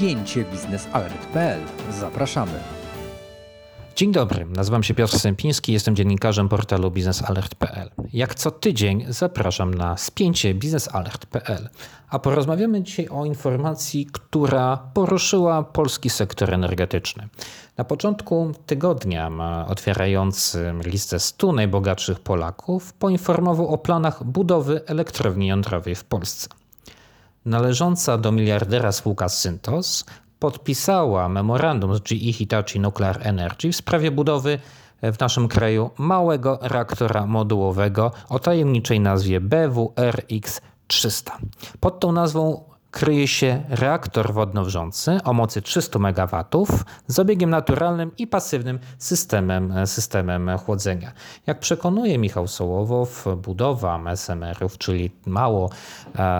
spięcie biznesalert.pl. Zapraszamy. Dzień dobry, nazywam się Piotr Sępiński, jestem dziennikarzem portalu biznesalert.pl. Jak co tydzień zapraszam na spięcie biznesalert.pl, a porozmawiamy dzisiaj o informacji, która poruszyła polski sektor energetyczny. Na początku tygodnia otwierającym listę 100 najbogatszych Polaków poinformował o planach budowy elektrowni jądrowej w Polsce. Należąca do miliardera spółka Syntos podpisała memorandum z GE Hitachi Nuclear Energy w sprawie budowy w naszym kraju małego reaktora modułowego o tajemniczej nazwie BWRX 300. Pod tą nazwą kryje się reaktor wodnowrzący o mocy 300 MW z obiegiem naturalnym i pasywnym systemem, systemem chłodzenia. Jak przekonuje Michał Sołowow, budowa SMR-ów, czyli mało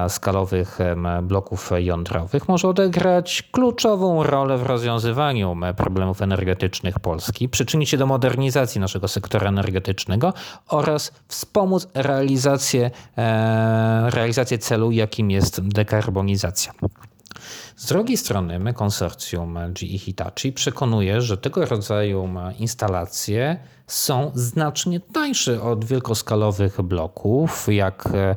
skalowych bloków jądrowych, może odegrać kluczową rolę w rozwiązywaniu problemów energetycznych Polski, przyczynić się do modernizacji naszego sektora energetycznego oraz wspomóc realizację, e, realizację celu, jakim jest dekarbonizacja z drugiej strony my konsorcjum GE Hitachi przekonuje, że tego rodzaju instalacje są znacznie tańsze od wielkoskalowych bloków, jak e,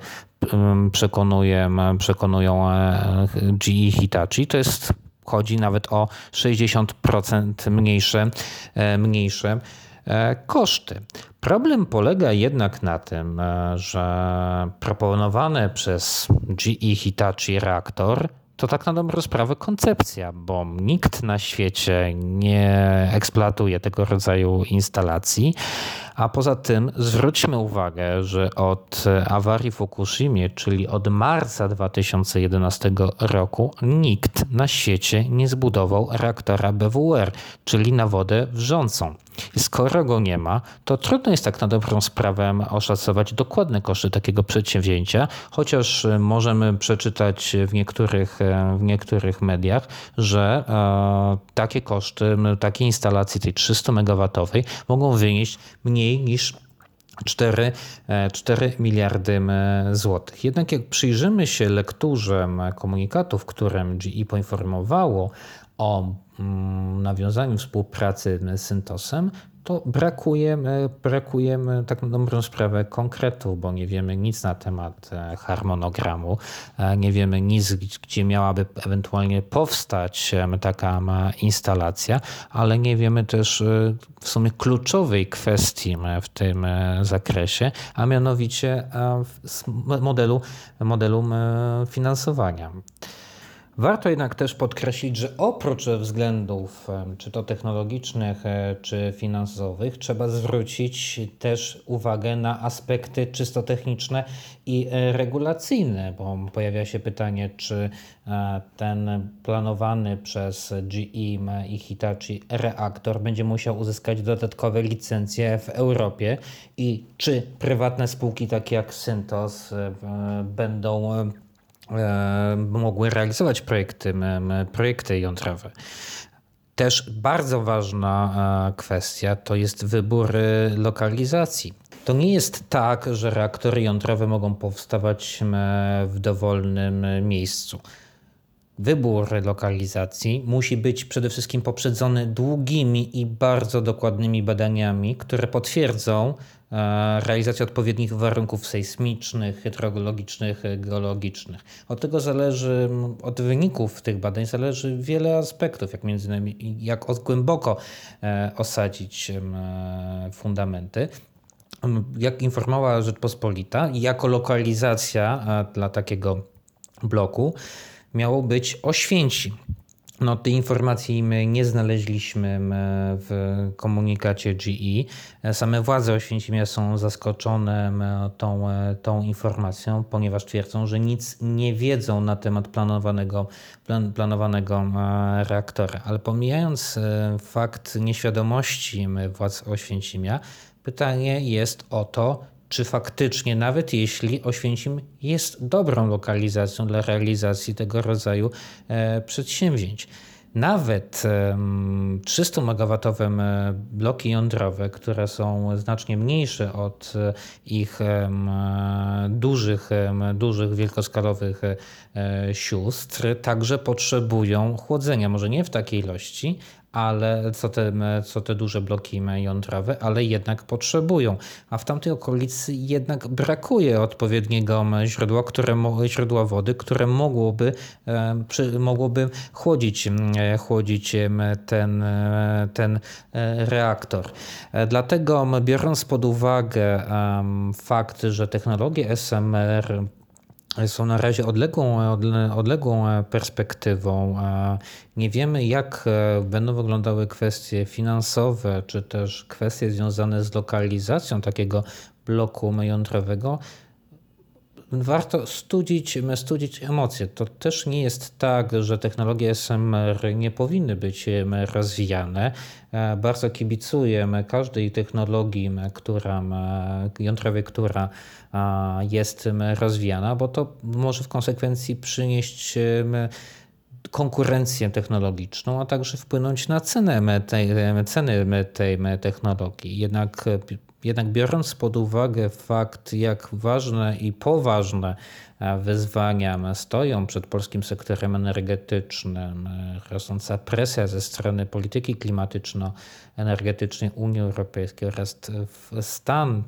przekonują e, GE Hitachi. To jest chodzi nawet o 60% mniejsze, e, mniejsze koszty. Problem polega jednak na tym, że proponowany przez GE Hitachi reaktor to tak na dobrą sprawę koncepcja, bo nikt na świecie nie eksploatuje tego rodzaju instalacji. A poza tym zwróćmy uwagę, że od awarii w Fukushimie, czyli od marca 2011 roku, nikt na świecie nie zbudował reaktora BWR, czyli na wodę wrzącą. Skoro go nie ma, to trudno jest tak na dobrą sprawę oszacować dokładne koszty takiego przedsięwzięcia, chociaż możemy przeczytać w niektórych, w niektórych mediach, że e, takie koszty, takiej instalacji, tej 300 MW mogą wynieść mniej niż 4, 4 e, miliardy złotych. Jednak jak przyjrzymy się lekturze komunikatów, którym GE poinformowało o nawiązaniu współpracy z Syntosem, to brakuje, brakuje tak na dobrą sprawę konkretu, bo nie wiemy nic na temat e, harmonogramu, e, nie wiemy nic, gdzie miałaby ewentualnie powstać taka instalacja, ale nie wiemy też e, w sumie kluczowej kwestii w tym zakresie, a mianowicie modelu, modelu finansowania. Warto jednak też podkreślić, że oprócz względów czy to technologicznych, e, czy finansowych, trzeba zwrócić też uwagę na aspekty czysto techniczne i e, regulacyjne, bo pojawia się pytanie, czy e, ten planowany przez GE i Hitachi reaktor będzie musiał uzyskać dodatkowe licencje w Europie i czy prywatne spółki takie jak Syntos będą mogły realizować projekty, projekty jądrowe. Też bardzo ważna e, kwestia to jest wybór e, lokalizacji. To nie jest tak, że reaktory jądrowe mogą powstawać w dowolnym miejscu. Wybór lokalizacji musi być przede wszystkim poprzedzony długimi i bardzo dokładnymi badaniami, które potwierdzą e, realizację odpowiednich warunków sejsmicznych, hydrologicznych, geologicznych. Od tego zależy, od wyników tych badań zależy wiele aspektów, jak między innymi jak głęboko e, osadzić e, fundamenty. Jak informowała Rzeczpospolita, jako lokalizacja dla takiego bloku miało być Oświęcim. No, tej informacji my nie znaleźliśmy w komunikacie GE. Same władze Oświęcimia są zaskoczone tą, tą informacją, ponieważ twierdzą, że nic nie wiedzą na temat planowanego, plan, planowanego reaktora. Ale pomijając e, fakt nieświadomości władz Oświęcimia, pytanie jest o to, czy faktycznie, nawet jeśli Oświęcim jest dobrą lokalizacją dla realizacji tego rodzaju e, przedsięwzięć. Nawet 300 MW bloki jądrowe, które są znacznie mniejsze od ich dużych, dużych wielkoskalowych sióstr, także potrzebują chłodzenia. Może nie w takiej ilości, ale co te, co te duże bloki jądrowe, ale jednak potrzebują. A w tamtej okolicy jednak brakuje odpowiedniego źródła, które, źródła wody, które mogłoby, mogłoby chłodzić, chłodzić ten, ten reaktor. Dlatego biorąc pod uwagę fakt, że technologie SMR są na razie odległą, odległą perspektywą. Nie wiemy, jak e, będą wyglądały kwestie finansowe, czy też kwestie związane z lokalizacją takiego bloku jądrowego. Warto studzić, studzić emocje. To też nie jest tak, że technologie SMR nie powinny być rozwijane. E, bardzo kibicuję każdej technologii, która, jądrowej, która jest rozwijana, bo to może w konsekwencji przynieść konkurencję technologiczną, a także wpłynąć na cenę tej, ceny tej technologii. Jednak, jednak biorąc pod uwagę fakt, jak ważne i poważne wyzwania stoją przed polskim sektorem energetycznym, rosnąca presja ze strony polityki klimatyczno-energetycznej Unii Europejskiej oraz stan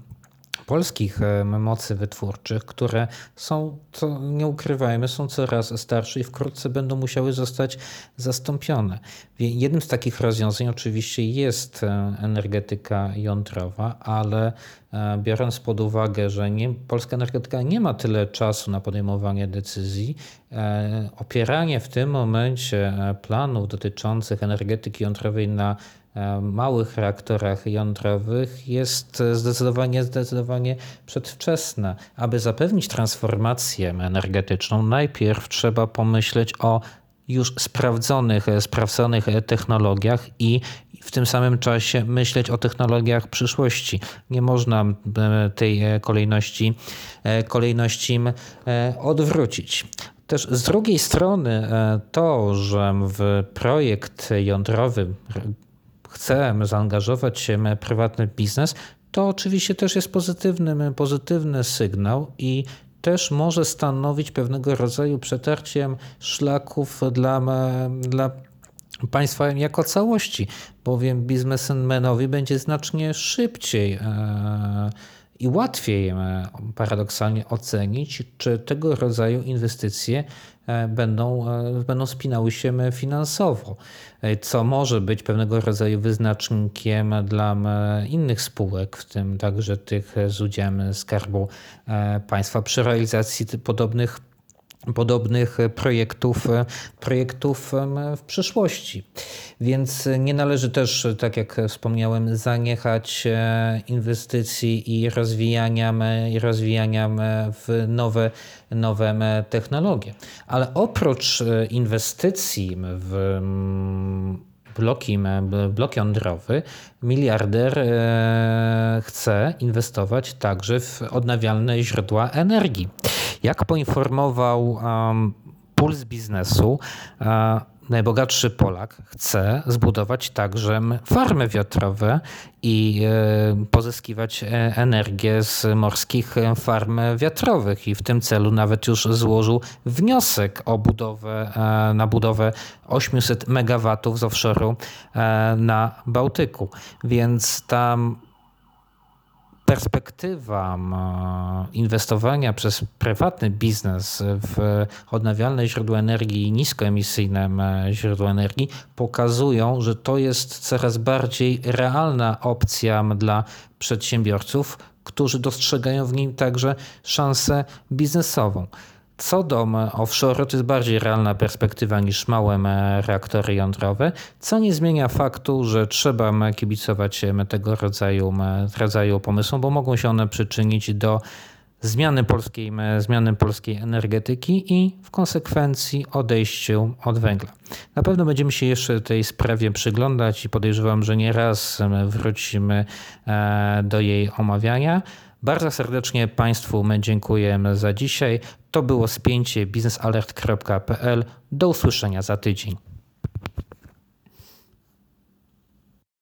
polskich mocy wytwórczych, które są, to nie ukrywajmy, są coraz starsze i wkrótce będą musiały zostać zastąpione. Jednym z takich rozwiązań oczywiście jest e, energetyka jądrowa, ale e, biorąc pod uwagę, że nie, polska energetyka nie ma tyle czasu na podejmowanie decyzji, e, opieranie w tym momencie planów dotyczących energetyki jądrowej na E, małych reaktorach jądrowych jest zdecydowanie, zdecydowanie przedwczesne. Aby zapewnić transformację energetyczną, najpierw trzeba pomyśleć o już sprawdzonych, sprawdzonych technologiach i w tym samym czasie myśleć o technologiach przyszłości. Nie można e, tej kolejności, e, kolejności odwrócić. Też z drugiej strony to, że w projekt jądrowy chcemy zaangażować się w prywatny biznes, to oczywiście też jest pozytywny, pozytywny sygnał i też może stanowić pewnego rodzaju przetarciem szlaków dla, dla państwa jako całości, bowiem biznesmenowi będzie znacznie szybciej e, i łatwiej e, paradoksalnie ocenić, czy tego rodzaju inwestycje e, będą, będą spinały się finansowo. E, co może być pewnego rodzaju wyznacznikiem dla innych spółek, w tym także tych z udziałem Skarbu e, Państwa przy realizacji podobnych podobnych projektów, projektów w przyszłości. Więc nie należy też, tak jak wspomniałem, zaniechać e, inwestycji i rozwijania, i rozwijania w nowe, nowe technologie. Ale oprócz e, inwestycji w bloki, blok jądrowy, miliarder e, chce inwestować także w odnawialne źródła energii. Jak poinformował um, Puls Biznesu, um, najbogatszy Polak chce zbudować także farmy wiatrowe i e, pozyskiwać e, energię z morskich farm wiatrowych i w tym celu nawet już złożył wniosek o budowę, na budowę 800 MW z offshore'u na Bałtyku. Więc tam perspektywa inwestowania przez prywatny biznes w odnawialne źródła energii i niskoemisyjne źródła energii pokazują, że to jest coraz bardziej realna opcja dla przedsiębiorców, którzy dostrzegają w nim także szansę biznesową. Co do offshore, to jest bardziej realna perspektywa niż małe reaktory jądrowe, co nie zmienia faktu, że trzeba kibicować tego rodzaju, rodzaju pomysłom, bo mogą się one przyczynić do zmiany polskiej, zmiany polskiej energetyki i w konsekwencji odejściu od węgla. Na pewno będziemy się jeszcze tej sprawie przyglądać i podejrzewam, że nie raz wrócimy e, do jej omawiania. Bardzo serdecznie Państwu dziękujemy za dzisiaj. To było spięcie biznesalert.pl. Do usłyszenia za tydzień.